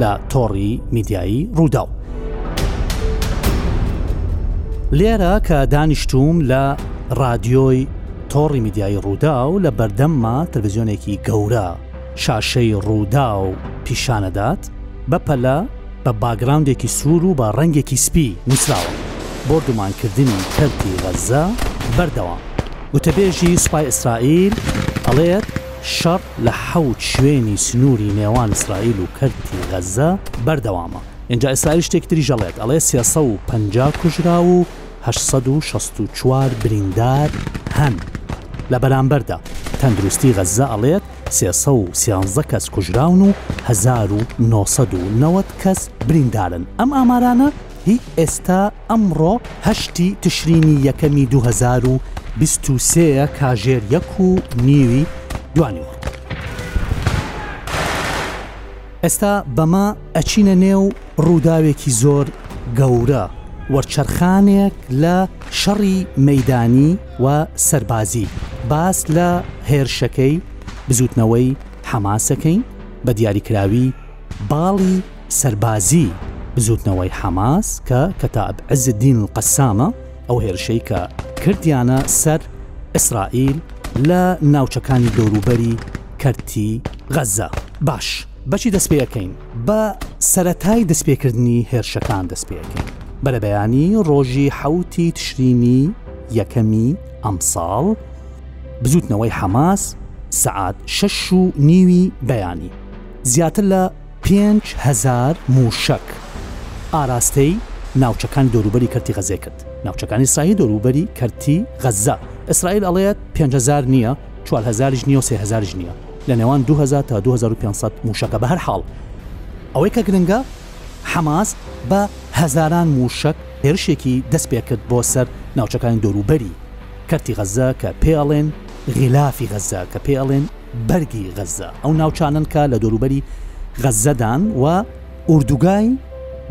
لە تۆڕی میدیایی ڕووداو لێرە کە دانیشتووم لە ڕادیۆی تۆڕی میدیایی ڕوودا و لە بەردەمما تەلویزیۆنێکی گەورە شاشەی ڕوودا و پیشانەدات بەپەلە بە باگراندێکی سوور و بە ڕەنگێکی سپی نووسراوە بۆ دومانکردنی کەرتی غەزە بەردەوام گوتەبێژی سوپای ئیسرائیل ئەڵێت شەڕ لە حەوت شوێنی سنووری نێوان ئیسرائیل و کەرتی غەززە بەردەوامە، ئینجا ئیسرائیل شتێکی تریش ئەڵێت، ئەڵێ سێ سەد و پەنجا کوژراو و هەشت سەد و شەست و چوار بریندار هەن، لە بەرامبەردا تەندروستی غەززە ئەڵێت سێ سەد و سیانزە کەس کوژراون و هەزار و نۆ سەد و نەوەد کەس بریندارن، ئەم ئامارانە هی ئێستا ئەمڕۆ هەشتی تشرینی یەکەمی دوو هەزار و بیست و سێ ە کاژێر یەک و نیوی دوانیوەڕۆ. ئێستا بەمە ئەچینە نێو ڕووداوێکی زۆر گەورە، وەرچەرخانێک لە شەڕی مەیدانی و سەربازی، باس لە هێرشەکەی بزووتنەوەی حەماس ئەکەین، بە دیاریکراوی باڵی. سەربازی بزوتنەوەی حەماس کە کەتائب عزالدین القسامە ئەو هێرشەی کە کردیانە سەر ئیسرائیل لە ناوچەکانی دەوروبەری کەرتی غەزە باش بەچی دەست پێەکەین بە سەرەتای دەست پێکردنی هێرشەکان دەست پێەکەین بەرەبەیانی ڕۆژی حوتی تشرینی یەکەمی ئەمساڵ بزوتنەوەی حەماس سەعات شش و نیوی بەیانی زیاتر لە پێنج هەزار مووشەک ئاراستەی ناوچەکانی دەوروبەری کەرتی غەززەی کرد، ناوچەکانی ئیسرائیل دەوروبەری کەرتی غەززە، ئیسرائیل ئەڵێت پێنج هەزار نییە، چوار هەزاریش نییە و سێ هەزاریش نییە، لە نێوان دوو هەزار تا دوو هەزار و پێنج سەد مووشەکە، بەهەرحاڵ ئەوەی کە گرنگە حەماس بە هەزاران مووشەک هێرشێکی دەستپێکرد بۆ سەر ناوچەکانی دەوروبەری. کەرتی غەزە کە پێ ئەڵێن غیلافی غەزە کە پێ ئەڵێن بەرگی غەزە ئەو ناوچانەن کە لە دەوروبەری غەزەدان و ئوردوگای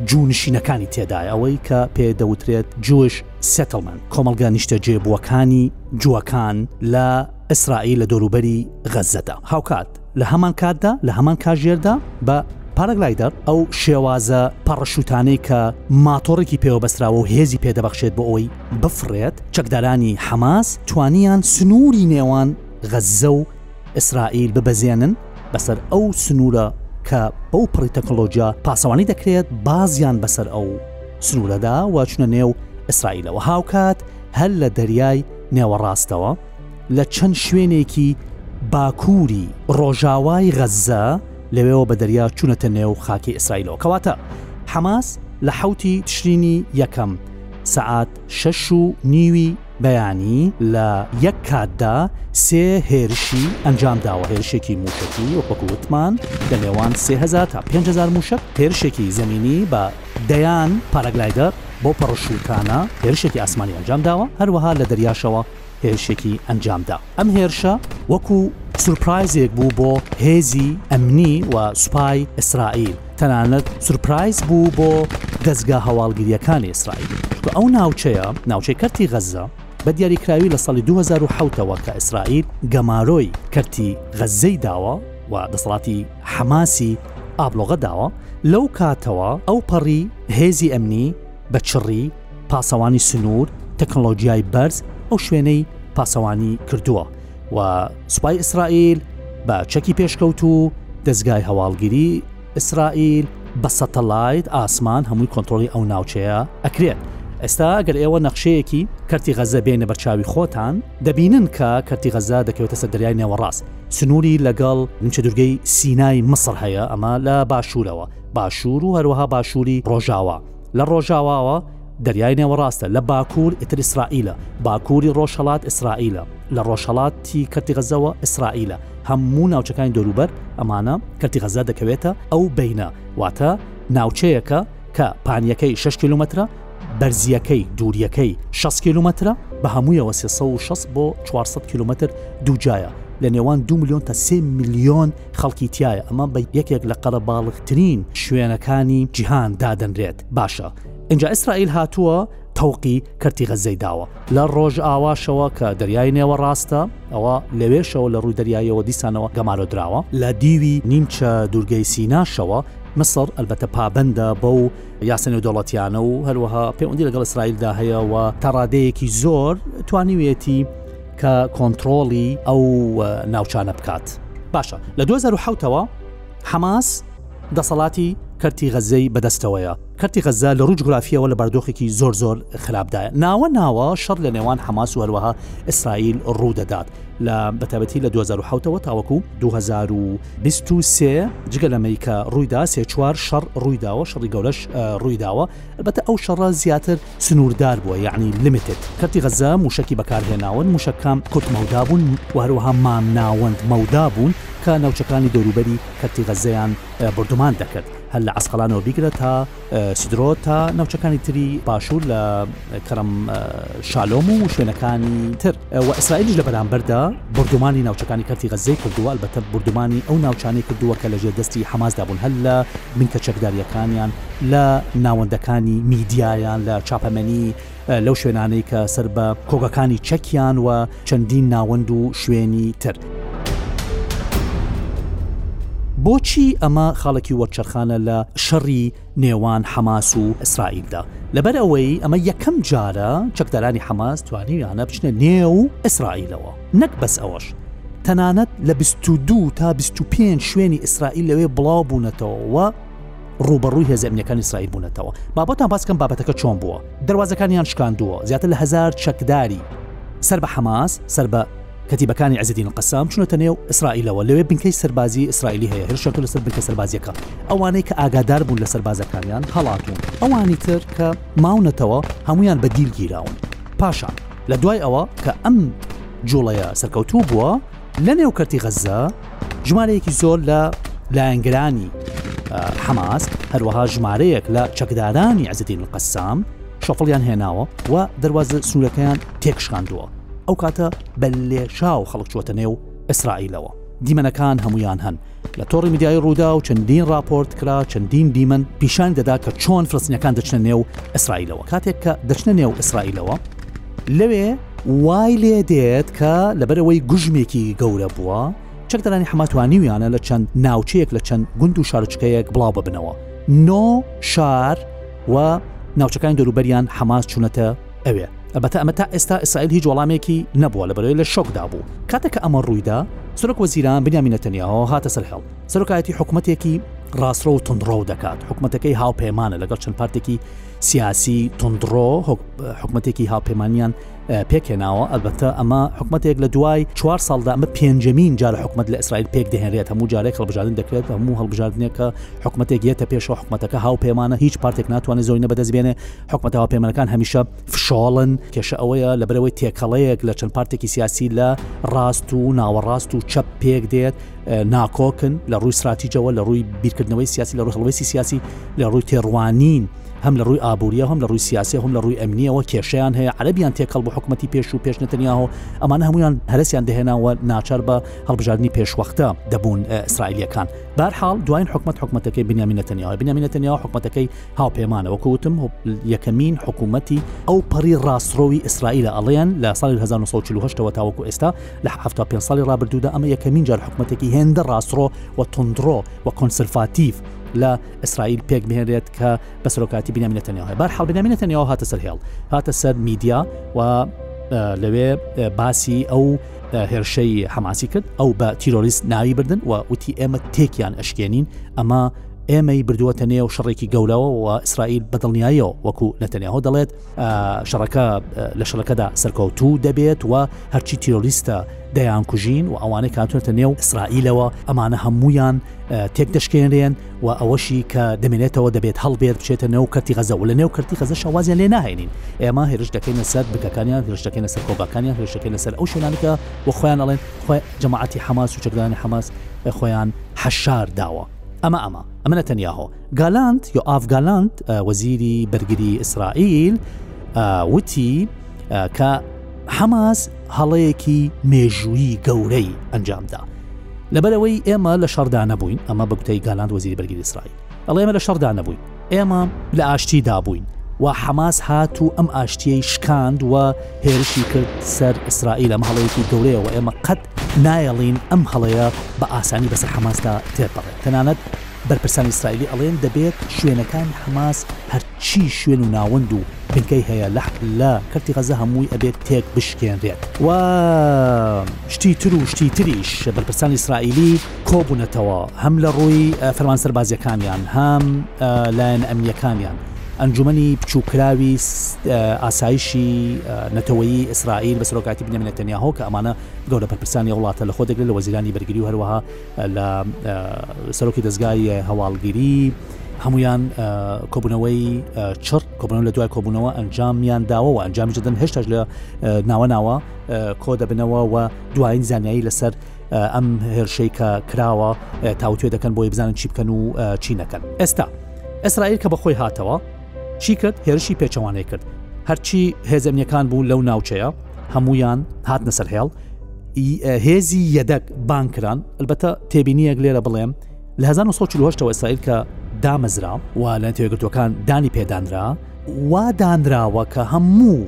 جوونشینەکانی تێدایە ئەوەی کە پێ دەوترێت جوش سێتلمن کۆمەلگا نیشتەجێ بووەکانی جووەکان لە ئیسرائیل لە دەوروبەری غەزەدا هاوکات لە هەمان کاتدا لە هەمان کاژێردا بە پارەگلایدەر ئەو شێوازە پەڕشوتانەی کە ماتۆڕێکی پێوەبەستراوە و هێزی پێدەبخشێت بۆ ئەوی بفڕێت، چەکدارانی حەماس توانیان سنووری نێوان غەززە و ئیسرائیل ببەزێنن بەسەر ئەو سنوورە کە بەو پڕی تەکنۆلۆجیا پاسەوانی دەکرێت بازیان بەسەر ئەو سنوورەدا و چونە نێو ئیسرائیلەوە هاوکات هەر لە دەریای نێوەڕاستەوە لە چەند شوێنێکی باکووری ڕۆژاوای غەززە لەوێەوە بە دەریا چوونەتە نێو خاکی ئیسرائیلەوە کەواتە حەماس لە حوتی تشرینی یەکەم سەعات شەش و نیوی بەیانی لە یەک کاتدا سێ هێرشی ئەنجام داوە هێرشێکی موشکی وەکو وتمان لە نێوان سهزار تا 5هزار موشک هێرشێکی زمینی بە دەیان پارەگلایدەر بۆ پەڕشوتانە هێرشێکی ئاسمانی ئەنجام داوە هەروەها لە دەریاشەوە هێرشێکی ئەنجامدا. ئەم هێرشە وەکو سورپرایزێک بوو بۆ هێزی ئەمنی و سوپای ئیسرائیل، تەنانەت سورپرایز بوو بۆ دەزگا هەواڵگرییەکانی ئیسرائیل، چونکە ئەو ناوچەیە، ناوچەی کەرتی غەززە، بە دیاریکراوی لە ساڵی دوو هەزار و حەوت ەوە کە ئیسرائیل گەمارۆی کەرتی غەززەی داوە و دەسەڵاتی حەماسی ئابڵۆقە داوە، لەو کاتەوە ئەوپەڕی هێزی ئەمنی، بە چڕی، پاسەوانی سنوور، تەکنڵۆجیای بەرز ئەو شوێنەی پاسەوانی کردووە و سوپای ئیسرائیل بە چەکی پێشکەوت و دەستگای هەواڵگیری ئیسرائیل بە سەتەلایت ئاسمان هەمووی کۆنتترۆلی ئەو ناوچەیە ئەکرێت ئێستا گەر ئێوە نەخشەیەکی کەرتی غەزە بێنە بەرچاوی خۆتان دەبینن کە کەرتی غەزە دەکەوێتە سەر دەریای نێوەڕاست سنووری لەگەڵ نیمچە دوورگەی سینای مسر هەیە ئەمە لە باشوورەوە باشوور و هەروەها باشووری ڕۆژاوا لە ڕۆژاواوە دەریای نێوەڕاستە لە باکوور ئیتر ئیسرائیلە باکووری ڕۆژهڵات ئیسرائیلە لە ڕۆژهڵاتی کەرتی غەزەوە ئیسرائیلە هەموو ناوچەکانی دەوروبەر ئەمانە کەرتی غەزە دەکەوێتە ئەو بینە واتە ناوچەیەکە کە پانیەکەی 6 کیلومترە بەرزیەکەی دووریەکەی 6 کیلومترە بە هەموویەوە 360 بۆ 400 کیلومتر دووجایە لە نێوان دو میلیۆن تا سێ میلیۆن خەڵکی تایە ئەمە بە یەکێک لە قەرەباڵغترین شوێنەکانی جیهان دادەنرێت باشە اینجا ئیسرائیل هاتووە تەوقی کەرتی غەزەی داوە لە ڕۆژ ئاواشەوە کە دەریای نێوە ڕاستە ئەوە لەوێشەوە لە ڕووی دەریایەوە دیسانەوە گەمارۆ دراوە لە دیوی نیمچە دوورگەی سیناشەوە مسڕ ئەلبەتە پابندە بەو یاسەنێ دەوڵەتیانە و هەروەها پەیوەندی لەگەڵ ئیسرائیلدا هەیە و تاڕادەیەکی زۆر توانیویەتی کە کۆنتڕۆڵی ئەو ناوچانە بکات باشە لە 2007ەوە حەماس دەسەڵاتی کەرتی غەزەی بەدەستەوەیە کەرتی غەزە لە ڕوج گرافیەوە لە بەردۆخێکی زۆر زۆر خراپدایە ناوە ناوە شەڕ لە نێوان حەماس و هەروەها ئیسرائیل ڕوودەدات لە بەتابەتی لە 2010ەوە تاوەکو 2023 جگە لەمەیکە ڕوویدا سێ چوار شەڕ ڕوویداوە شەڕی گەورەش ڕوویداوە ئەلبەتە ئەو شەڕە زیاتر سنووردار بووە یەعنی Limited. کەرتی غەززە مووشەکی بەکار هێناون، مووشەککام کورت مەودا بوون و هەروەها مامناوەند مەودا بوون کە ناوچەکانی دەوروبەری کەرتی غەززەیان بۆردومان دەکرد هەر لە عەسقەلانەوە بیگرە تا سدرۆ تا ناوچەکانی تری باشوور لە کەرەم شالۆم و شوێنەکانی تر و ئیسرائیلیش لە بەرامبەردا بۆردومانی ناوچەکانی کەرتی غەززەی کردووە ئەلبەتە بۆردومانی ئەو ناوچانەی کردووە کە لە ژێر دەستی حەماسدا بوون هەر لە بنکە چەکدارییەکانیان لە ناوەندەکانی میدیایان لە چاپەمەنی لەو شوێنانەی کە سەر بە کۆگەکانی چەکیان و چەندین ناوەند و شوێنی تر. بۆچی ئەمە خاڵێکی وەرچەرخانە لە شەڕی نێوان حەماس و ئیسرائیلدا لەبەر ئەوەی ئەمە یەکەم جارە چەکدارانی حەماس توانیویانە بچنە نێو ئیسرائیلەوە نەک بەس ئەوەش، تەنانەت لە بیست و دوو تا بیست و پێنج شوێنی ئیسرائیل لەوێ بڵاو بوونەتەوە و ڕووبەڕووی هێزە ئەمنیەکانی ئیسرائیل بوونەتەوە. با بۆتان باس بکەم بابەتەکە چۆن بووە. دەروازەکانیان شکاندووە، زیاتر لە هەزار چەکداری سەر بە حەماس، سەر بە کەتیبەکانی عیزەدین القەسام چوونەتە نێو ئیسرائیلەوە، لەوێ بنکەی سەربازیی ئیسرائیلی هەیە، هێرشیان کردووە سەر بنکە سەربازییەکە. ئەوانەی کە ئاگادار بوون لە سەربازەکانیان هەڵاتوون. ئەوانی تر کە ماونەتەوە هەموویان بە دیل گیراون. پاشان. لە دوای ئەوە کە ئەم جوڵەیە سەرکەوتوو بووە لە نێو کەرتی غەززە ژمارەیەکی زۆر لە لایەنگرانی حەماس هەروەها ژمارەیەک لە چەکدارانی عزدین قەسام شەفڵیان هێناوە و دەواازە سوورەکەیان تێکشکاندووە ئەو کاتە بە لێشاو خەڵک چۆتە نێو ئیسرائیلەوە دیمەنەکان هەمویان هەن لە تۆڕی میدیایی ڕووداو چەندین ڕاپۆرت کرا چەندین دیمەن پیشانی دەدا کە چۆن فلستینەکان دەچنە نێو ئیسرائیلەوە کاتێک کە دەچنە نێو ئیسرائیلەوە لەوێ وای لێ دێت کە لەبەرەوەی گوژمێکی گەورە بووە چەکدارانی حماتوانیویانە لە چەند ناوچەیەک لە چەند گوند و شارچکەیەک بڵاو ببنەوە نۆ شار و ناوچەکانی دەروبەریان حەماس چونەتە ئەوێ ئەبەتە ئەمە تا ئێستا ئیسرائیل هیچ وەڵامێکی نەبووە لە بەرەوەی لە شۆکدا بوو کاتێک کە ئەمە ڕوویدا سرۆک وەزیران بنیامینە تەنیاەوە هاتە سەر هێڵ سەرۆکایەتی حکوومەتێکی ڕاستڕە و تونڕۆ دەکات حکوومەتەکەی هاوپەیمانە لەگەڵ چەند پارتێکی سیاسی تونندڕۆ حکوومەتێکی هاوپەیمانیان پێکێناوە ئەلبەتە ئەمە حکوومەتێک لە دوای چوار ساڵدا ئەمە پێنجەمین جار حکوومەت لە ئیسرائیل پێک دەهێنرێت هەموو جارێک هەڵبژاردن دەکرێت هەموو هەڵبژاردنێکە حکوومەتێک یەتە پێشەوە حکوومەتەکە هاوپەیمانە هیچ پارتێک ناتوانێت زۆینە بەدەست بێنێ حکومەتە هاوپەیمانەکان هەمیشە فشۆڵن کێشە ئەوەیە لە برەوەی تێکەڵەیەک لە چەند پارتێکی سیاسی لە ڕاست و ناوەڕاست و چەپ پێک دێت ناکۆکن لە ڕووی سراتیجەوە لە ڕووی بیرکردنەوەی سیاسی لە ڕوو هەڵوێستی سیاسی لە ڕووی تێڕوانین هەم لە ڕووی ئابوووریە هەم لە ڕووی سیاسی هەم لە ڕووی ئەمنیەوە کێشیان هەیە عەربیان تێکەڵ بۆ حکوومەتتی پێش و پێش نەتەنیاهۆ ئەمانە هەمویان هەرسیان دەهێناوە ناچار بە هەڵبژاردننی پێشوەختە دەبوون ئیسرائیلەکان بارحاڵ دوایین حکومت حکومەتەکەی بنیامین نەتەنیاوە بنیامین نەتەنیاوە حکومەتەکەی هاوپێمانە وەکو وتم یەکەمین حکوومەتی ئەو پەڕی ڕاستڕۆوی ئیسرائیلە ئەڵێن لە ساڵی 1940ەوە تاوەکو ئێستا لە هەفتا پێ ساڵی ڕابردوودا ئەمە یەکەمین جار حکوومەتێکی هێندە ڕاستڕۆ و تندڕۆ و کۆنسرفاتیف لە ئیسرائیل پێک بهێنرێت کە بە سەرۆکاتی بینامینەتەنیاوە بار حڵ بینامینەتەنیاوە هاتە سەر هێڵ هاتە سەر میدیا و لەوێ باسی ئەو هێرشەی حەماسی کرد ئەو بە تیرۆریست ناوی بردن و وتی ئێمە تێکیان ئەشکێنین ئەمە ئێمەی بردووەتە نێو شەڕێکی گەورەوە و ئیسرائیل بە دڵنیاییەوە وەکو نەتەنیاهۆ دەڵێت شەڕەکە لە شەڕەکەدا سەرکەوتوو دەبێت و هەرچی تیۆریستە دەیان کوژین و ئەوانەی کاتونەتە نێو ئیسرائیلەوە ئەمانە هەمویان تێک دەشکێنرێن و ئەوەشی کە دەمێنێتەوە دەبێت هەڵبێت بچێتە نێو کەرتی غەزە و لە نێو کەرتی خەزە شوازیان لێ ناهێنین ئێمە هێرش دەکەینە سەر بکەکانیان هێرش دەکەینە سەر کۆبەکانیان هێرش دەکەینە سەر ئەو شوێنانەکە و خۆیان ئەڵێن خۆ جەماعەتی حەماس و چەکدانی حەماس خۆیان حەشار داوە ئەمە ئەمە ئەمە نەتەنیاهۆ گالانت یا ئافگالانت وەزیری بەرگری ئیسرائیل وتی کە حەماس هەڵەیەکی مێژوویی گەورەی ئەنجامدا لەبەرەوەی ئێمە لە شەردا نەبووین ئەمە بەگوتەی گالانت وەزیری بەرگری ئیسرائیل ئەڵێمە لە شەردا نەبووین ئێمە لە ئاشتیدا بووین و حەماس هات و ئەم ئاشتیەی شکاند و هێرشی کرد سەر ئیسرائیل ئەم هەڵەیەکی گەورەیە و ئێمە قەت نایەڵین ئەم هەڵەیە بە ئاسانی بەسەر حەماسدا تێپەڕێت تەنانەت بەرپرسانی ئیسرائیلی ئەڵێن دەبێت شوێنەکانی حەماس هەرچی شوێن و ناوەند و بنکەی هەیە لە لە کەرتی غەزە هەمووی ئەبێت تێک بشکێنرێت و شتی تر و شتی تریش بەرپرسانی ئیسرائیلی کۆبونەتەوە هەم لە ڕووی فەرمان سەربازیەکانیان هەم لایەن ئەمنیەکانیان ئەنجومی بچووکراوی ئاسایشی نەتەوەی ئیسرائیل بە سەرۆکاتی بنیامین نەتەنیاهۆ کە ئەمانە گەورە پرپرسانی وڵاتە لە خۆ دەگرێت لە وەزیرانی بەرگری و هەروەها لە سەرۆکی دەستگای هەواڵگیری هەمویان کۆبوونەوەی چڕ کۆبنەوە لە دوای کۆبوونەوە ئەنجامیان داوەوە ئەنجامی جدن هێشتاش لە ناوە ناوە کۆ دەبنەوە و دوایین زانایی لەسەر ئەم هێرشەی کە کراوە تاوتێ دەکەن بۆی بزانن چی بکەن و چی نەکەن ئێستا ئیسرائیل کە بەخۆی هاتەوە چی کرد هێرشی پێچەوانەی کرد هەرچی هێزەمنیەکان بوو لەو ناوچەیە هەمویان هاتنە سەر هێڵ هێزی یەدەک بانکران البەتە تێبینیەک لێرە بڵێم لە 1940ەوە ئیسرائیل کە دامەزرا و لە تێگرتوەکان دانی پێدانرا وا دانراوە کە هەموو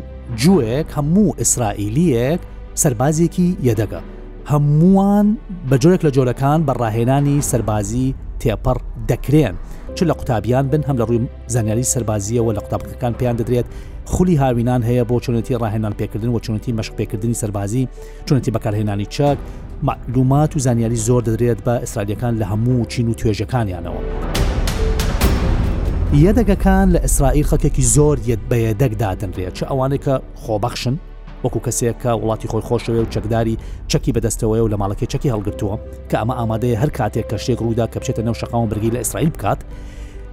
جوێک هەموو ئیسرائیلیەک سربازێکی یەدەگە هەمووان بە جۆرێک لە جۆرەکان بە ڕاهێنانی سەربازی تێپەڕ دەکرێن چ لە قوتابیان بن هەم لە ڕووی زانیاری سەربازیەوە لە قوتابخەکان پێیان دەدرێت خولی هاوینان هەیە بۆ چۆنێتی ڕاهێنان پێکردن و چۆنەتی مەشقپێکردنی سەربازی چۆنەتی بەکارهێنانی چاک معلومات و زانیاری زۆر دەدرێت بە ئیسرائیلەکان لە هەموو چین و توێژەکانیانەوە. یەدەگەکان لە ئیسرائیل خەکێکی زۆر یەت بە یەدەک دادنرێت چ ئەوانێکە خۆبەخشن وەکو کەسێک کە وڵاتی خۆی خۆشەوێ و چەکداری چەکی بەدەستەوەی و لە ماڵەکەی چەکی هەڵگرتووە کە ئەمە ئامادەیە هەر کاتێک کە شتێک ڕوودا کە بچێتە نەو شقاوم برگی لە ئیسرائیل بکات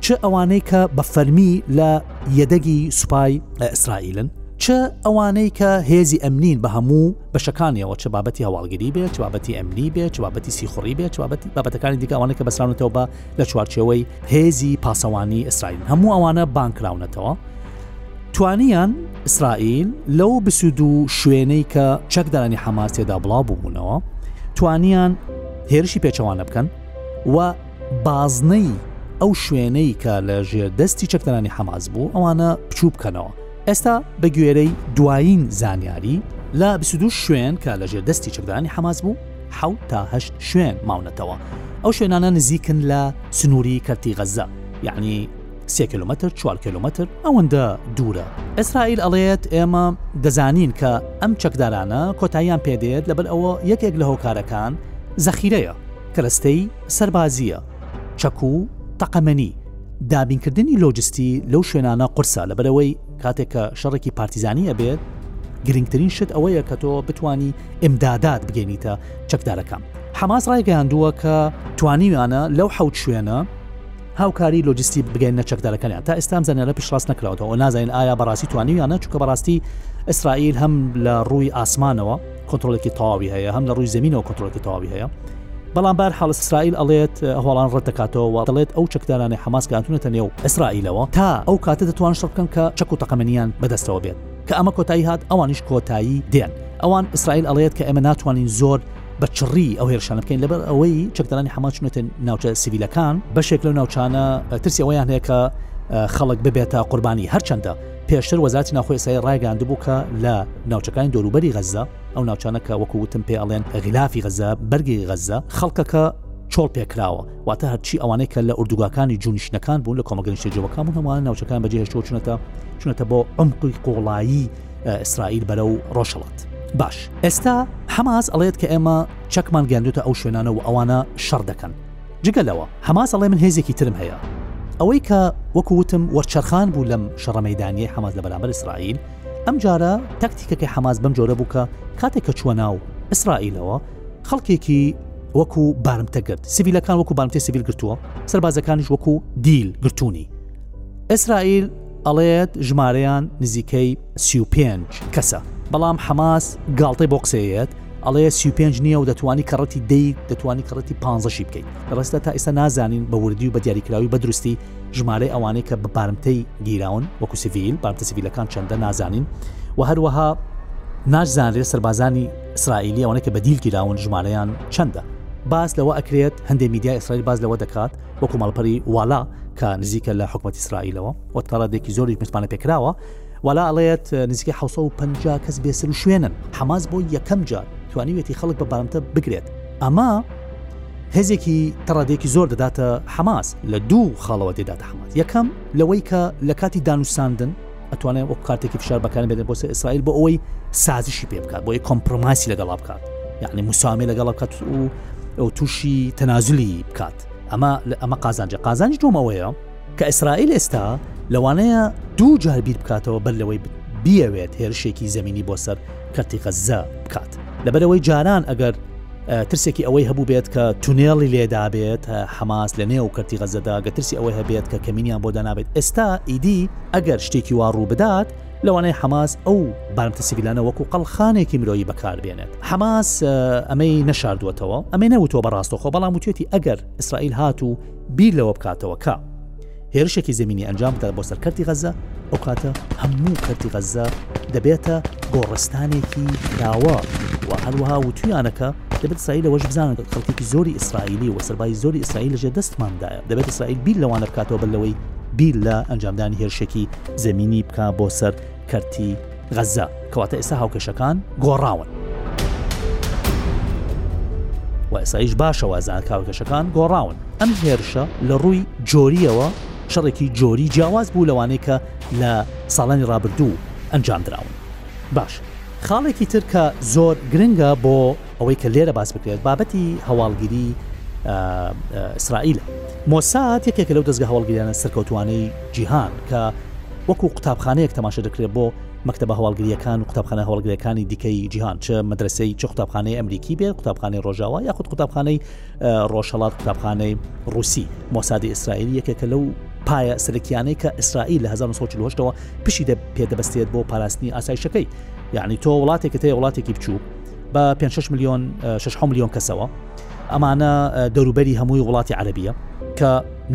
چ ئەوانەی کە بە فەرمی لە یەدەگی سوپای ئیسرائیلن چ ئەوانەی کە هێزی ئەمنین بە هەموو بەشەکانیەوە چ بابەتی هەواڵگری بێ چ بابەتی ئەمنی بێ چ بابەتی سیخوڕی بێ چ بابەتی بابەتەکانی دیکەوانە کە بەسراونەتەوە بە لە چوارچەوەی هێزی پاسەوانی ئیسرائیل هەموو ئەوانە بانکراونەتەوە توانیان ئیسرائیل لەو بسود و شوێنەی کە چەکدارانی حەماس تێدا بڵاو بووبوونەوە توانیان هێرشی پێچەوانە بکەن و بازنەی ئەو شوێنەی کە لە ژێر دەستی چەکدارانی حەماس بوو ئەوانە بچوو بکەنەوە ئێستا بە گوێرەی دوایین زانیاری لە بسودو شوێن کە لە ژێر دەستی چەکدارانی حەماس بوو حەوت تاهشت شوێن ماونەتەوە ئەو شوێنانە نزیکن لە سنووری کەرتی غەزە یعنی سێ کیلومەتر چوار کیلومەتر ئەوەندە دوورە ئیسرائیل ئەڵێت ئێمە دەزانین کە ئەم چەکدارانە کۆتاییان پێدێت لەبەر ئەوە یەکێک لە هۆکارەکان زەخیرەیە کەرەستەی سەربازیە چەک و تەقەمەنی دابینکردنی لۆجستی لەو شوێنانە قورسە لەبەرەوەی کاتێک کە شەڕێکی پارتیزانی ئەبێت گرنگترین شت ئەوەیە کە تۆ بتانی ئمدادات بگەێنیتە چەکدارەکان حەماس ڕایگەیاندووە کە توانیویانە لەو حەوت شوێنە هاوکاری لۆجستی بگەیننە چەکدارەکانیان تا ئێستام زانیارە پشتڕاست نکراوەوە نازانین ئایا بەڕاستی توانیویانە چکە بەڕاستی ئیسرائیل هەم لە ڕووی ئاسمانەوە کۆنتترۆلێکی تەواوی هەیە هەم لە ڕووی زمینەوە کۆنتترۆلکی تەواوی هەیە بەڵام بار حاڵ ئیسرائیل ئەڵێت هەواڵان ڕەت دەکاتەوە و دەڵێت ئەو چەکدارانی حماس گاتونەتە نێو ئیسرائیلەوە تا ئەو کاتە دەتوان شڕ بکەن کە چەک و تەقەمەنیان بەدەستەوە بێت کە ئەمە کۆتایی هات ئەوانیش کۆتایی دێن ئەوان ئیسرائیل ئەڵێت کە ئێمە ناتوانین زۆر بە چڕی ئەو هێرشانە بکەین لەبەر ئەوەی چەکدارانی حەماس چونەتە ناوچە سیویلەکان بەشێک لەو ناوچانە ترسی ئەویان هەیە کە خەڵک ببێتە قوربانی هەرچەندە پێشتر وەزاتی ناخۆی سای ڕایگەاند بوو کە لە ناوچەکانی دەوروبەری غەزە ئەو ناوچانە کە وەکو وتم پێ ئەڵێن غلافی غەزە بەرگی غەزە خەڵکەکە چۆڵ پێکراوە واتە هەرچی ئەوانەی کە لە ئۆردوگاکانی جونیشتەکان بوون لە کۆمەگەنیشتە جەوەکان بوون هەمووان ناوچەکان بەجێهێشتەوە چونەتە چونەتە بۆ ئەمقی قۆڵایی ئیسرائیل بەرەو ڕۆژهەڵات. باش ئێستا حەماس ئەڵێت کە ئێمە چەکمان گەیاندوتە ئەو شوێنانە و ئەوانە شەڕ دەکەن. جگە لەوە حەماس ئەڵێ من هێزێکی ترم هەیە. ئەوەی کە وەکو وتم وەرچەرخان بوو لەم شەڕە مەیدانیەی حەماس لە بەرامبەر ئیسرائیل، ئەم جارە تەکتیکەکەی حەماس بەم جۆرە بوو کە کاتێک کە چووە ناو ئیسرائیلەوە خەڵکێکی وەکو بارمتە گرت، سڤیلەکان وەکو بارمتەی سڤیل گرتووە، سەربازەکانیش وەکو دیل گرتوونی. ئیسرائیل ئەڵێت ژمارەیان نزیکەی سی و پێنج کەسە بەڵام حەماس گاڵتەی بۆ قسەیەت ئەڵێ سی و پێنج نییە و دەتوانی کەڕەتی دەی دەتوانی کەڕەتی پانزەشی بکەیت ڕستە تا ئێستا نازانین بە وردی و بە دیاریکراوی بە درستی ژمارەی ئەوانەی کە بە بارمتەی گیراون وەکو سڤیل بارتە سڤیلەکان چەندە نازانین و هەروەها ناشزانرێت سربازانی ئیسرائیلی ئەوانە کە بەدیل گیراون ژمارەیان چەندە باس لەوە ئەکرێت هەندێک میدیا ئیسرائیل باز لەوە دەکات وەکو ماڵپەری والا کە نزیکە لە حکوومەت ئیسرائیلەوە و تەڕادێکی زۆری متمانە پێکراوە والا ئەڵێت نزیکە 1950 کەس بێسەر و شوێنن حەماس بۆ یەکەم جار توانیوێتی خەڵک بە بارمتە بگرێت ئەمە هێزێکی تەڕادێکی زۆر دەداتە حەماس لە دوو خاڵەوە دێداتە حەماس یەکەم لەوەی کە لە کاتی دانوساندن ئەتوانێت وەک کارتێکی فشار بەکار بێنێت بۆ سەر ئیسرائیل بۆ ئەوەی سازشی پێ بکات بۆی کۆمپرۆماسی لەگەڵا بکات یعنی مساامێ لەگەڵ بکات و ئەو تووشی تەنازلی بکات ئەمە لە ئەمە قازانجە قازانج دومەوەیە کە ئیسرائیل ئێستا لەوانەیە دوو جار بیر بکاتەوە بەر لەوەی بیاوێت هێرشێکی زمینی بۆ سەر کەرتی غەززە بکات لەبەرەوەی جاران ئەگەر ترسێکی ئەوەی هەبوو بێت کە تونێڵی لێدابێت حەماس لە نێو کەرتی غەزەدا گە ترسی ئەوەی هەبێت کە کەمینیان بۆ دەنابێت ئێستا ئیدی ئەگەر شتێکی وا ڕوو بدات لەوانەیە حەماس ئەو بارمتە سیویلانە وەکو قەڵخانێکی مرۆیی بەکاربێنێت حەماس ئەمەی نەشاردووەتەوە ئەمەی نەوتۆ بە ڕاستەخۆ بەڵام وتێتی ئەگەر ئیسرائیل هات و بیر لەوە بکاتەوە کە هێرشێکی زەمینی ئەنجام بدات بۆ سەر کەرتی غەزە، ئەو کاتە هەموو کەرتی غەزە دەبێتە گۆڕستانێکی کراوە و هەروەها وتویانەکە دەبێت ئیسرائیل لەوەش بزانن کە خەڵکێکی زۆری ئیسرائیلی و سەربای زۆری ئیسرائیل لەژێر دەستماندایە دەبێت ئیسرائیل بیر لەوانە بکاتەوە بەر لەوەی بیر لە ئەنجامدانی هێرشێکی زەمینی بکا بۆ سەر کەرتی غەزە کەواتە ئێستا هاوکێشەکان گۆڕاون و ئێسایش باشە وازان کاوکێشەکان گۆڕاون ئەم هێرشە لە ڕووی جۆریەوە شەڕێکی جۆری جیاواز بوو لەوانەیە کە لە ساڵانی ڕابردوو ئەنجام دراون باش خاڵێکی تر کە زۆر گرنگە بۆ ئەوەی کە لێرە باس بکرێت بابەتی هەواڵگری ئیسرائیلە. مۆساد یەکێکە لەو دەزگە هەواڵگریانە سەرکەوتوانەی جیهان کە وەکو قوتابخانەیەک تەماشە دەکرێت بۆ مەکتەبە هەواڵگریەکان و قوتابخانە هەواڵگرەکانی دیکەی جیهان چ مەدرسەی چ قوتابخانەی ئەمریکی بێ قوتابخانەی ڕۆژاوا یاخود قوتابخانەی ڕۆژهڵات قوتابخانەی رووسی مۆسادی ئیسرائیل یەکێکە لەو پایە سەرکیانەی کە ئیسرائیل لە 1940ەوە پشی پێدەبستێت بۆ پاراستنی ئاسایشەکەی یعنی تۆ وڵاتێکت هەیە وڵاتێکی بچوو بە پێنج شەش ملیۆن شەش حەو ملیۆن کەسەوە ئەمانە دەوروبەری هەمووی وڵاتی عەربیە کە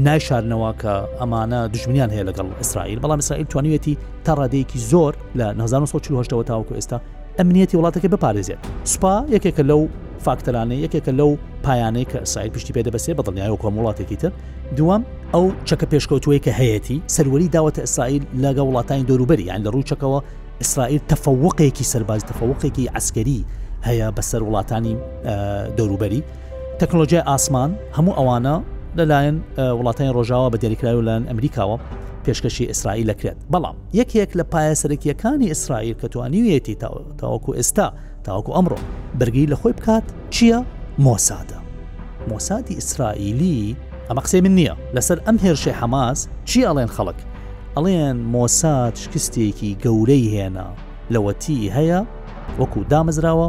نایشارنەوە کە ئەمانە دژمنیان هەیە لەگەڵ ئیسرائیل بەڵام ئیسرائیل توانیوێتی تا ڕادەیەکی زۆر لە 1940ەوە تاوەکو ئێستا ئەمنیەتی وڵاتەکە بپارێزێت سوپا یەکێکە لەو فاکتەرانە یەکێکە لەو پایانەی کە ئیسرائیل پشتی پێ دەبەسێ بە دڵنیایەوە کۆم وڵاتێکی تر دووەم ئەو چەکە پێشکەوتوەی کە هەیەی سەروەری داوەتە ئیسرائیل لەگە وڵاتانی دەوروبەری یان لە ڕووی چەکەوە ئیسرائیل تەفەووقێکی سەربازی تەفەووقێکی عەسکەری هەیە بەسەر وڵاتانی دەوروبەری تەکنۆلۆژیای ئاسمان هەموو ئەوانە لەلایەن وڵاتانی ڕۆژاوا بە دیاریکراوی لەلایەن ئەمریکاوە پێشکەشی ئیسرائیل دەکرێت بەڵام یەکێک لە پایە سەرەکیەکانی ئیسرائیل کە توانیویەتی تاوەکو ئێستا تاوەکو ئەمڕۆ بەرگی لە خۆی بکات چییە مۆسادە مۆسادی ئیسرائیلی ئەمە قسەی من نییە لەسەر ئەم هێرشەی حەماس چی ئەڵێن خەڵک ئەڵێن مۆساد شکستێکی گەورەی هێنا لەوەتی هەیە وەکو دامەزراوە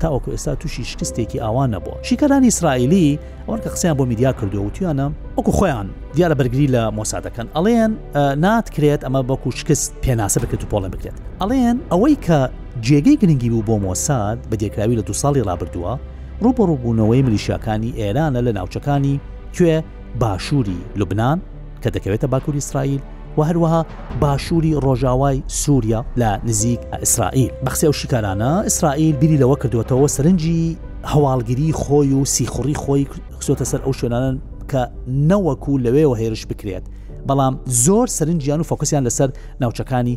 تاوەکو ئێستا تووشی شکستێکی ئاوا نەبووە شیکەرانی ئیسرائیلی ئەوەن کە قسەیان بۆ میدیا کردو وتیانە وەکو خۆیان دیارە بەرگری لە مۆسادەکەن ئەڵێن ناتکرێت ئەمە بەکو شکست پێناسە بکرێت و پۆڵێن بکرێت ئەڵێن ئەوەی کە جێگەی گرنگی بوو بۆ مۆساد بە دێکراوی لە دو ساڵی رابردووە ڕوبەڕوبوونەوەی ملیشیاکانی ئێرانە لە ناوچەکانی کوێ باشووری لوبناان کە دەکەوێتە باکووری ئیسرائیل و هەروەها باشووری ڕۆژاوای سووریا لە نزیک ئیسرائیل بەخسی ئەو شیکارانە ئیسرائیل بیری لەوە کردوێتەوە سەرنجی هەواڵگری خۆی و سیخوڕی خۆی خسۆتە سەر ئەو شوێنانن کە نەوەکو لەوێەوە هێرش بکرێت بەڵام زۆر سەرنجیان و فۆکسیان لەسەر ناوچەکانی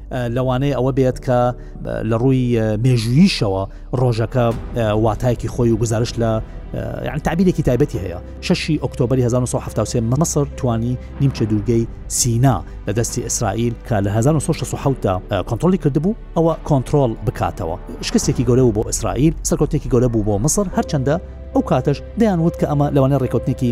لەوانەیە ئەوە بێت کە لە ڕووی مێژوویشەوە ڕۆژەکە واتایەکی خۆی و گزارش لە یان تعبیرێکی تایبەتی هەیە شەشی ئۆکتۆبری 1970 مەسر توانی نیمچە دوورگەی سینا لە دەستی ئیسرائیل کە لە 1970دا کۆنتترۆلی کردبوو ئەوە کۆنتترۆل بکاتەوە شکستێکی گەورە بوو بۆ ئیسرائیل سەرکۆتێکی گەورە بوو بۆ مصر هەرچەندە ئەو کاتەش دەیان وت کە ئەمە لەوانە ڕێکوتنێکی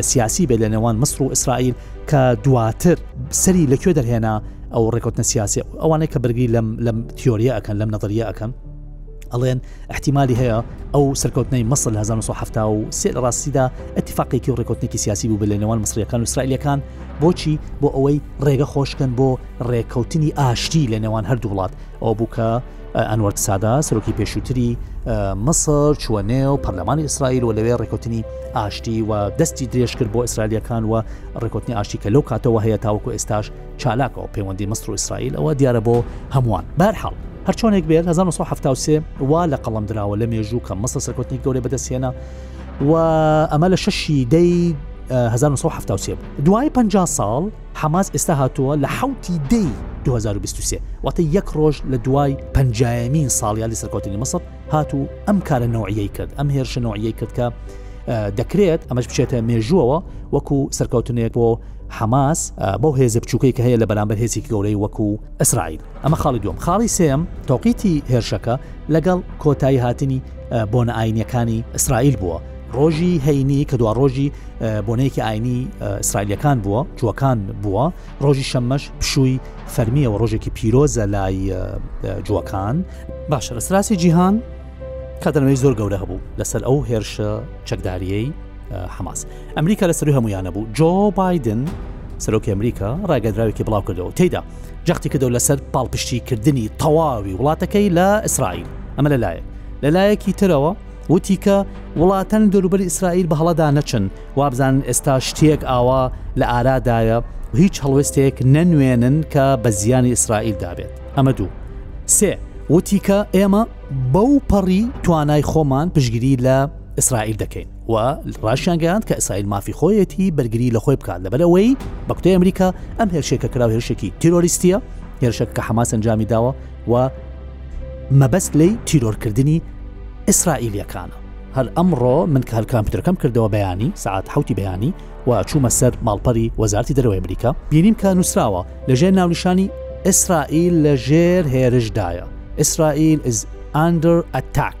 سیاسی بێت لە نێوان مصر و ئیسرائیل کە دواتر سەری لە کوێ دەرهێنا ئەو ڕێکوتنە سیاسی ئەوانەی کە بەرگی لەم لەم تیۆریە ئەەکەن لەم نەظریە ئەەکەن ئەڵێن احتیممالی هەیە ئەو سەرکەوتنی مەسل 1970 لە ڕاستیدا اتفاقێکی و ڕێکوتنێکی سیاسی بوو لە نێوان مسریەکان و اسرائیلەکان بۆچی بۆ ئەوەی ڕێگە خۆشکن بۆ ڕێککەوتنی ئاشتی لە نێوان هەردوو وڵات ئەو بووکە ئەنوەر سادا سەرۆکی پێشووتری مەسەر چووە نێو پەرلەمانی ئیسرائیل و لەوێ ڕێکوتنی ئاشتی و دەستی درێژ کرد بۆ ئیسرالیەکان و ڕێکوتنی ئاشتی کە لەو کاتەوە هەیە تاوەکو ئێستاش چالاکەوە پەیوەندی مەسر و ئیسرائیل ئەوە دیارە بۆ هەمووان بارحاڵ هەرچۆنێک بێت 1970 وا لە قەڵم دراوە لە مێژوو کە مەسە سەرکوتنی گەورە بەدەستێنە و ئەمە لە شەشی دەی 1970 دوای 50 ساڵ حەماس ئێستا هاتووە لە حەوت ی دە ی دوو هەزار و بیست و سێ واتە یەک ڕۆژ لە دوای پەنجایەمین ساڵیادی سەرکەوتنی میسر هات و ئەم کارە نەوعیەی کرد ئەم هێرشە نەوعیەی کرد کە دەکرێت ئەمەش بچێتە مێژووەوە وەکو سەرکەوتنێک بۆ حەماس بەو هێزە بچووکەی کە هەیە لە بەرامبەر هێزێکی گەورەی وەکو ئیسرائیل ئەمە خاڵی دووەم خاڵی سێم تۆقیتی هێرشەکە لەگەڵ کۆتایی هاتنی بۆنە ئاینیەکانی ئیسرائیل بووە ڕۆژی هەینی کە دوا ڕۆژی بۆنەیەکی ئاینی ئیسرائیلەکان بووە جوەکان بووە ڕۆژی شەممەش پشووی فەرمیەوە ڕۆژێکی پیرۆزە لای جوەکان باشە لە سراسی جیهان کاتەنەوەی زۆر گەورە هەبوو لەسەر ئەو هێرشە چەکداریەی حماس ئەمریکا لە سەر هەمویانە بوو جۆ بادن سەرۆکی ئەمریکا ڕاگەدراوێکی بڵاو کردەوە تێدا جەختی کردەوە لەسەر پاڵپشتیکردنی تەواوی وڵاتەکەی لە ئیسرائیل ئەمە لەلایەک لەلایەکی ترەوە وتی کە وڵاتانی دەروبەر ئیسرائیل بە هەڵەدا نەچن وابزانن ئێستا شتێک ئاوا لە ئارادایە و هیچ هەڵوێستێک نەنوێنن کە بە زیانی ئیسرائیل دابێت ئەمە دوو سێ وتی کە ئێمە بەو پەڕی توانای خۆمان پشگیری لە ئیسرائیل دەکەین و ڕاشیانگەیاند کە ئیسرائیل مافی خۆیەتی بەرگری لە خۆی بکات لەبەر ئەوەی بەکوتەی ئەمریکا ئەم هێرشێکە کراو هێرشێکی تیرۆریستیە هێرشێک کە حەماس ئەنجامی داوە و مەبەست لی تیرۆرکردنی ئیسرائیلەکانە هەر ئەمڕۆ من کە هەر کامپیوتەرەکەم کردەوە بەیانی سعات حوتی بەیانی و چوومە سەر ماڵپەری وەزارتی دەرەوەی ئەمریکا بینیم کە نووسراوە لەژێر ناونیشانی ئیسرائیل لە ژێر هێرشدایە ئیسرائیل ئز ئەندر ئەتاک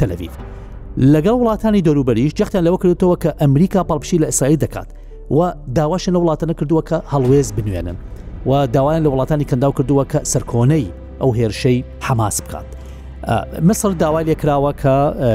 تەلەڤیڤ لەگەڵ وڵاتانی دەوروبەریش جەختیان لەوە کردێتەوە کە ئەمریکا پاڵپشی لە ئیسرائیل دەکات و داواشن لە وڵاتەنە کردووە کە هەڵوێز بنوێنن و داوایان لە وڵاتانی کەنداو کردووە کە سەرکۆنەی ئەو هێرشەی حەماس بکات. مسر داوای لێکراوە کە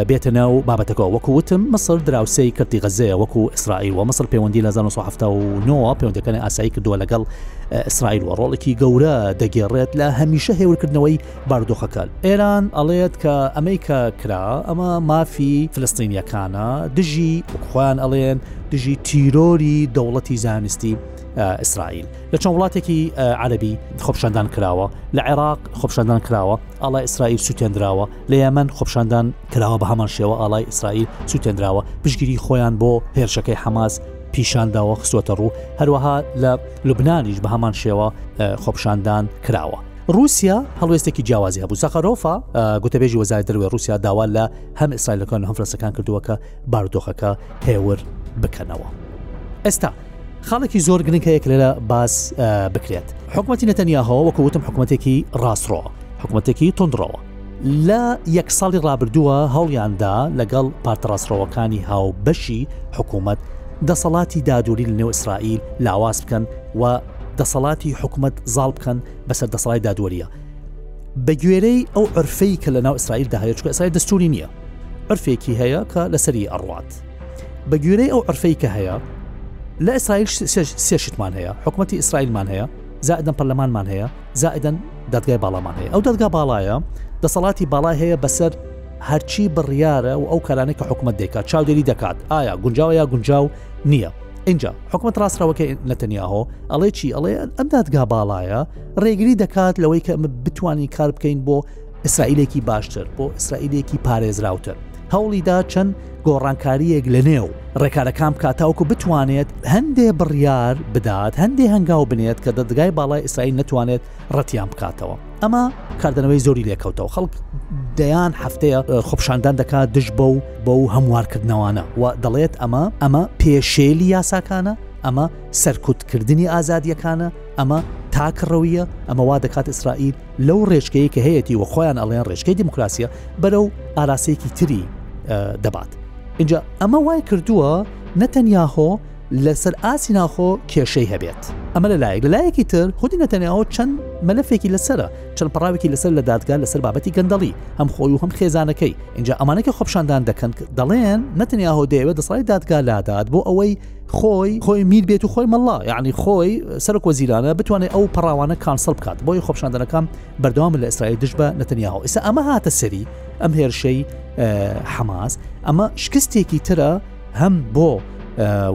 بێتە ناو بابەتەکەەوە وەکو وتم مسر دراوسەی کردی غەزەیە وەکو ئیسرائیل و مسر پەیوەندی لە 1970 پەیوەندەکانی ئاسایی کردووە لەگەڵ ئیسرائیل و ڕۆڵێکی گەورە دەگێڕێت لە هەمیشە هێورکردنەوەی باردۆخەکە ئێران ئەڵێت کە ئەمەی کە کرا ئەمە مافی فلستینیەکانە دژی خۆیان ئەڵێن دژی تیرۆری دەوڵەتی زانستی ئیسرائیل لە چەند وڵاتێکی عەربی خۆپشاندان کراوە لە عێراق خۆپشاندان کراوە ئاڵای ئیسرائیل سووتێنراوە لە یەمەند خۆپشاندان کراوە بە هەمان شێوە ئاڵای ئیسرائیل سووتێنراوە پشگیری خۆیان بۆ هێرشەکەی حەماس پیشانداوە خستوەتە ڕوو هەروەها لە لوبنانیش بە هەمان شێوە خۆپشاندان کراوە ڕووسیا هەڵوێستێکی جیاوازی هەبوو سەخەرۆفا گوتەبێژی وەزای دەروێ ڕوسیا داوا لە هەم ئیسرائیلەکان و هەم فرەنسەکان کردووە کە باردۆخەکە هێور بکەنەوە ئێستا خاڵێکی زۆر گرنگ هەیە کە لە باس بکرێت حکوومەتی نەتەنیاهەوە وەکو وتم حکوومەتێکی ڕاستڕۆ حکوومەتێکی تندڕەوە لە یەک ساڵی ڕابردووە هەوڵیاندا لەگەڵ پارتەڕاستڕەوەکانی هاوبەشی حکوومەت دەسەڵاتی دادوری لە نێو ئیسرائیل لاواز بکەن و دەسەڵاتی حکومەت زاڵ بکەن بەسەر دەسەڵای دادوەریە بە گوێرەی ئەو عرفەی کە لە ناو ئیسرائیل داهەیە چکە ئیسرائیل دەستوری نییە عرفێکی هەیە کە لەسەری ئەڕات بە گوێرەی ئەو عرفەی کە هەیە لە ئیسرائیل سێشتمان هەیە حکوومەتتی ئیسرائیلمان هەیە زائدەن پەرلەمانمان هەیە زائدەن دەدگای باڵامان هەیە ئەو دەدگا باڵایە دەسەڵاتی باڵای هەیە بەسەر هەرچی بڕیارە و ئەو کارانەی کە حکوومەت دەکات چاودێری دەکات ئایا گونجاوە یا گونجاو نییە ئینجا حکومت ڕاستڕەوەکە نەتەنیاهۆ ئەڵێ چی ئەڵێ ئەم دادگا باڵایە ڕێگری دەکات لەوەی کە ئەمە بتوانین کار بکەین بۆ ئیسرائیلێکی باشتر بۆ ئیسرائیلێکی پارێزراوتر هەوڵیدا چەند گۆڕانکاریەک لە نێو ڕێکارەکان بکات تاوکو بتوانێت هەندێ بڕیار بدات هەندێ هەنگاو بنێت کە دەدگای باڵای ئیسرائیل نتوانێت ڕەتیان بکاتەوە ئەمە کاردنەوەی زۆری لێکەوتەوە خەڵک دەیان هەفتەیە خۆپشاندان دەکات دژ بە و بە و هەموارکردنەوانە و دەڵێت ئەمە ئەمە پێشێلی یاساکانە ئەمە سەرکوتکردنی ئازادیەکانە ئەمە تاکڕەویە ئەمە وا دەکات ئیسرائیل لەو ڕێچکەیە کە هەیەی وە خۆیان ئەڵێن ڕێچکەی دیموکراسیە بەرەو ئاراسەیەکی تری دەبات اینجا ئەمە وای کردووە نەتەنیاهۆ لەسەر ئاستی ناوخۆ کێشەی هەبێت ئەمە لە لایەک لە لایەکی تر خودی نەتەنیاهۆ چەند مەلەفێکی لەسرە چەند پڕاوێکی لەسەر لە دادگا لەسەر بابەتی گەندەڵی هەم خۆی و هەم خێزانەکەی اینجا ئەمانەکە خۆپشاندان دەکەن دەڵێن نەتەنیاهۆ دەیەوێت دەسەڵی دادگا لادات بۆ ئەوەی خۆی خۆی میر بێت و خۆی مەڵا یعنی خۆی سەرک وەزیرانە بتوانێت ئەو پەڕاوانە کانسڵ بکات بۆی خۆپشاندنەکان بەردەوام لە ئیسرائیل دژ بە نەتەنیاهۆ ئیسا ئەمە هاتە سەری ئەم هێرشەی حەماس ئەمە شکستێکی ترە هەم بۆ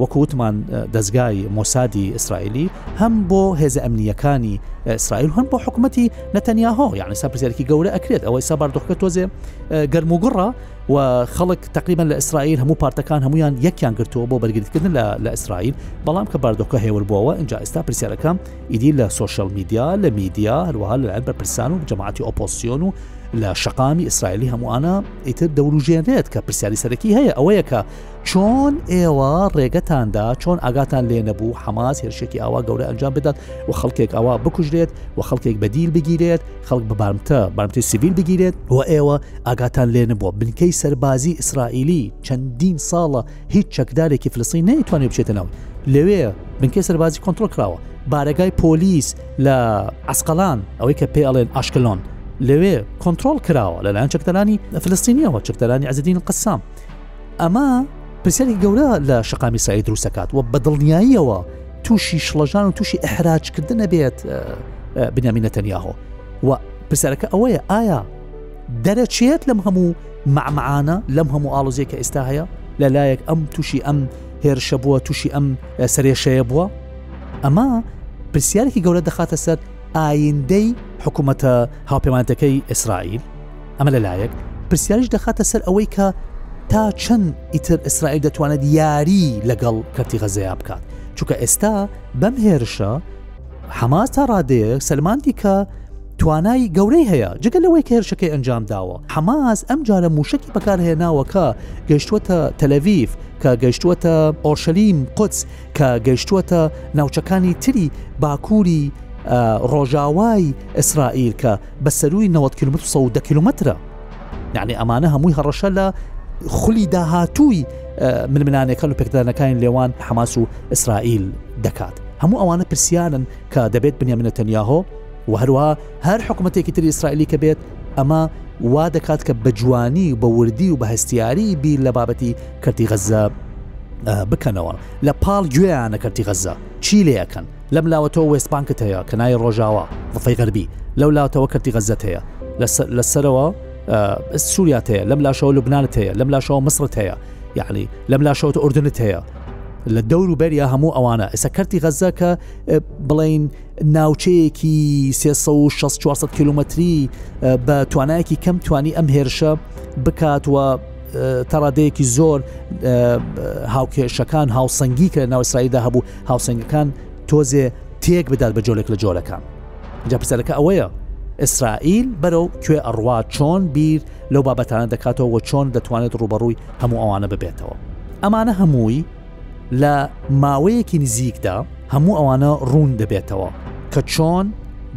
وەکو وتمان دەستگای مۆسادی ئیسرائیلی هەم بۆ هێزە ئەمنیەکانی ئیسرائیل هەم بۆ حکوومەتتی نەتەنیاهۆ یعنی سەپزیارکی گەورە ئەکرێت ئەوەی سەبار دخکە تۆزێ گەرم و گوڕە و خەڵک تقریبان لە ئیسرائیل هەموو پارتەکان هەمویان یەکیان گرتووە بۆ بەرگرتکردن لە ئیسرائیل بەڵام کە باردۆکە هێور بووەوە اینجا ئێستا پرسیارەکەم ئیدی لە سۆشیال میدیا لە میدیا هەروەها لەلایەن بەرپرسان و جەماعتی ئۆپۆسیۆن و لە شقامی ئیسرائیلی هەمووانە ئیتر دەوروژێنێت کە پرسیاری سەرەکی هەیە ئەوەیە کە چۆن ئێوە ڕێگەتاندا چۆن ئاگاتان لێ نەبوو حەماس هێرشێکی ئاوا گەورە ئەنجام بدات و خەڵکێک ئەوە بکوژرێت و خەڵکێک بەدیل بگیرێت خەڵک ببارمتە بارمتی سیڤیل بگیرێت و ئێوە ئاگاتان لێ نەبووە بنکەی سەربازی ئیسرائیلی چەندین ساڵە هیچ چەکدارێکی فلستین نەیتوانێت بچێتە ناو لەوێ بنکەی سەربازی کۆنتترۆل کراوە بارەگای پۆلیس لە ئەسقلان ئەوەی کە پێ ئەڵێن ئاشکلۆن لەوێ کۆنتترۆل کراوە لەلایەن چەکدارانی فلستینیەوە چەکدارانی عزدین قسام ئەمە پرسیاری گەورە لە شقامی سای دروستەکات و بە دڵنیاییەوە تووشی شڵەژان و تووشی ئەحراجکردن نەبێت بنیامینە تەنیاهۆ و پرسیارەکە ئەوەیە ئایا دەرەچێت لەم هەموو مەعمعانە لەم هەموو ئاڵۆزیە کە ئێستا هەیە لە لایەک ئەم تووشی ئەم هێرشە بووە تووشی ئەم سرێشەیە بووە ئەمە پرسیارێکی گەورە دەخاتە سەر ئایندەی حکوومەتە هاوپەیمانەتەکەی ئیسرائیل ئەمە لە لایەک پرسیاریش دەخاتە سەر ئەوەی کە تا چەند ئیتر ئیسرائیل دەتوانێت یاری لەگەڵ کەرتی غەزەیە بکات چونکە ئێستا بەم هێرشە حەماس تا ڕادەیە سلماندی کە توانای گەورەی هەیە، جگە لەوەی کە هێرشەکەی ئەنجامداوە، حەماس ئەمجارە مووشەکی بەکارهێناوە کە گەیشتووەتە تەلەڤیڤ، کە گەیشتووەتە ئۆرشەلیم، قودس، کە گەیشتووەتە ناوچەکانی تری باکووری ڕۆژاوای ئیسرائیل کە بە سەرووی 90 کیلومتر و 110 کیلومترە. یعنی ئەمانە هەمووی هەڕەشە لە خولی داهاتووی ململانێکان و پێکدانەکانی لێوان حەماس و ئیسرائیل دەکات هەموو ئەوانە پرسیارن کە دەبێت بنیامینە تەنیاهۆ وە هەروەها هەر حکومەتێکی تری ئیسرائیلی کە بێت ئەمە وا دەکات کە بە جوانی و بە وردی و بە هەستیاری بیر لە بابەتی کەرتی غەززە بکەنەوە لە پاڵ گوێیانە کەرتی غەززە چی لێ ئەکەن لەم لاوە تۆ وێستبانکت هەیە کە ناوی ڕۆژاوا ڕفەی غەربی لەو لاوتەوە کەرتی غەززەت هەیە لەسەرەوە سووریات هەیە لەم لاشەوە لوبناانت هەیە لەم لاشەوە مسرت هەیە یعنی لەم لاشەوە ئوردنت هەیە لە دەور و بەریا هەموو ئەوانە ئێستا کەرتی غەززە کە بڵین ناوچەیەکی سێ سەد و شەست چوار سەد کیلومەتری بە توانایەکی کەم توانی ئەم هێرشە بکات و تەڕادەیەکی زۆر هاوکێشەکان هاوسەنگی کە ناو ئیسرائیلدا هەبوو هاوسەنگەکان تۆزێ تێک بدات بە جۆلێک لە جۆلەکان جا پرسەرەکە ئەوەیە ئیسرائیل بەرەو کوێ ئەڕوا چۆن بیر لەو بابەتانە دەکاتەوە چۆن دەتوانێت ڕوبەڕووی هەموو ئەوانە ببێتەوە ئەمانە هەمووی لە ماوەیەکی نزیکدا هەموو ئەوانە ڕوون دەبێتەوە کە چۆن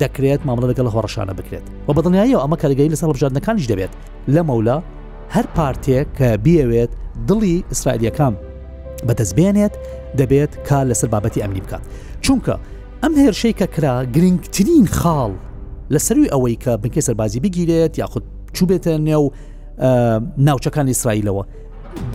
دەکرێت مامەڵە لەگەڵ هۆڕشانە بکرێت و بەدڵنیاییەوە ئەمە کارگەی لەسەر هەڵبژاردنەکانیش دەبێت لە مەولا هەر پارتێک کە بیەوێت دڵی ئیسرائیلەکان بەدەستبێنێت دەبێت کار لەسەر بابەتی ئەمنی بکات چونکە ئەم هێرشەی کە کرا گرنگترین خاڵ لە سەروی ئەوەی کە بنکەی سەربازی بگیرێت یاخود چوبێتە نێو ناوچەکان ئیسرائیلەوە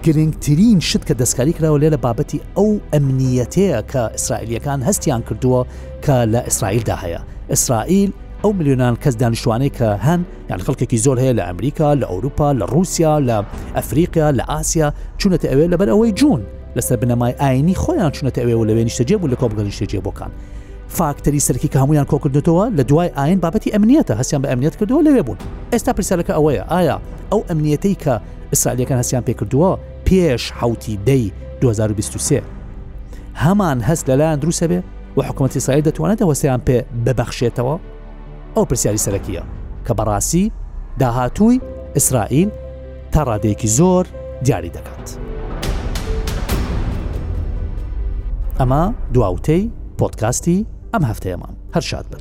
گرنگترین شت کە دەستکاری کراوە لێرە بابەتی ئەو ئەمنیەتەیە کە ئیسرائیلیەکان هەستیان کردووە کە لە ئیسرائیلدا هەیە ئیسرائیل ئەو ملیۆنان کەس دانیشتوانەی کە هەن یان خەڵکێکی زۆر هەیە لە ئەمریکا لە ئەوروپا لە رووسیا لە ئەفریقیا لە ئاسیا چونەتە ئەوێ لەبەر ئەوەی جوون لەسەر بنەمای ئاینی خۆیان چونەتە ئەوێ و لەوێ نیشتەجێ بوو لە کۆمەڵگە نیشتەجێ بۆکان فاکتەری سەرکی کە هەمویان کۆکردێتەوە لە دوای ئاین بابەتی ئەمنیەتە هەستیان بە ئەمنیەت کردەوە لەوێ بوون ئێستا پرسیارەکە ئەوەیە ئایا ئەو ئەمنیەتی کە ئیسرائیلیەکان هەستیان پێکردووە پێش حوتی دەی 2023 هەمان هەست لەلایەن دروسە بێ و حکوومەتی سای دەتوانێت هەوەستیان پێ ببەخشێتەوە ئەو پرسیاری سەرەکیە کە بەڕاستی داهاتووی ئیسرائیل تا ڕادەیەکی زۆر دیاری دەکات. ئەمە دواوتەی پۆتکاستی ئەم هەفتەیەمان هەر شاد بن.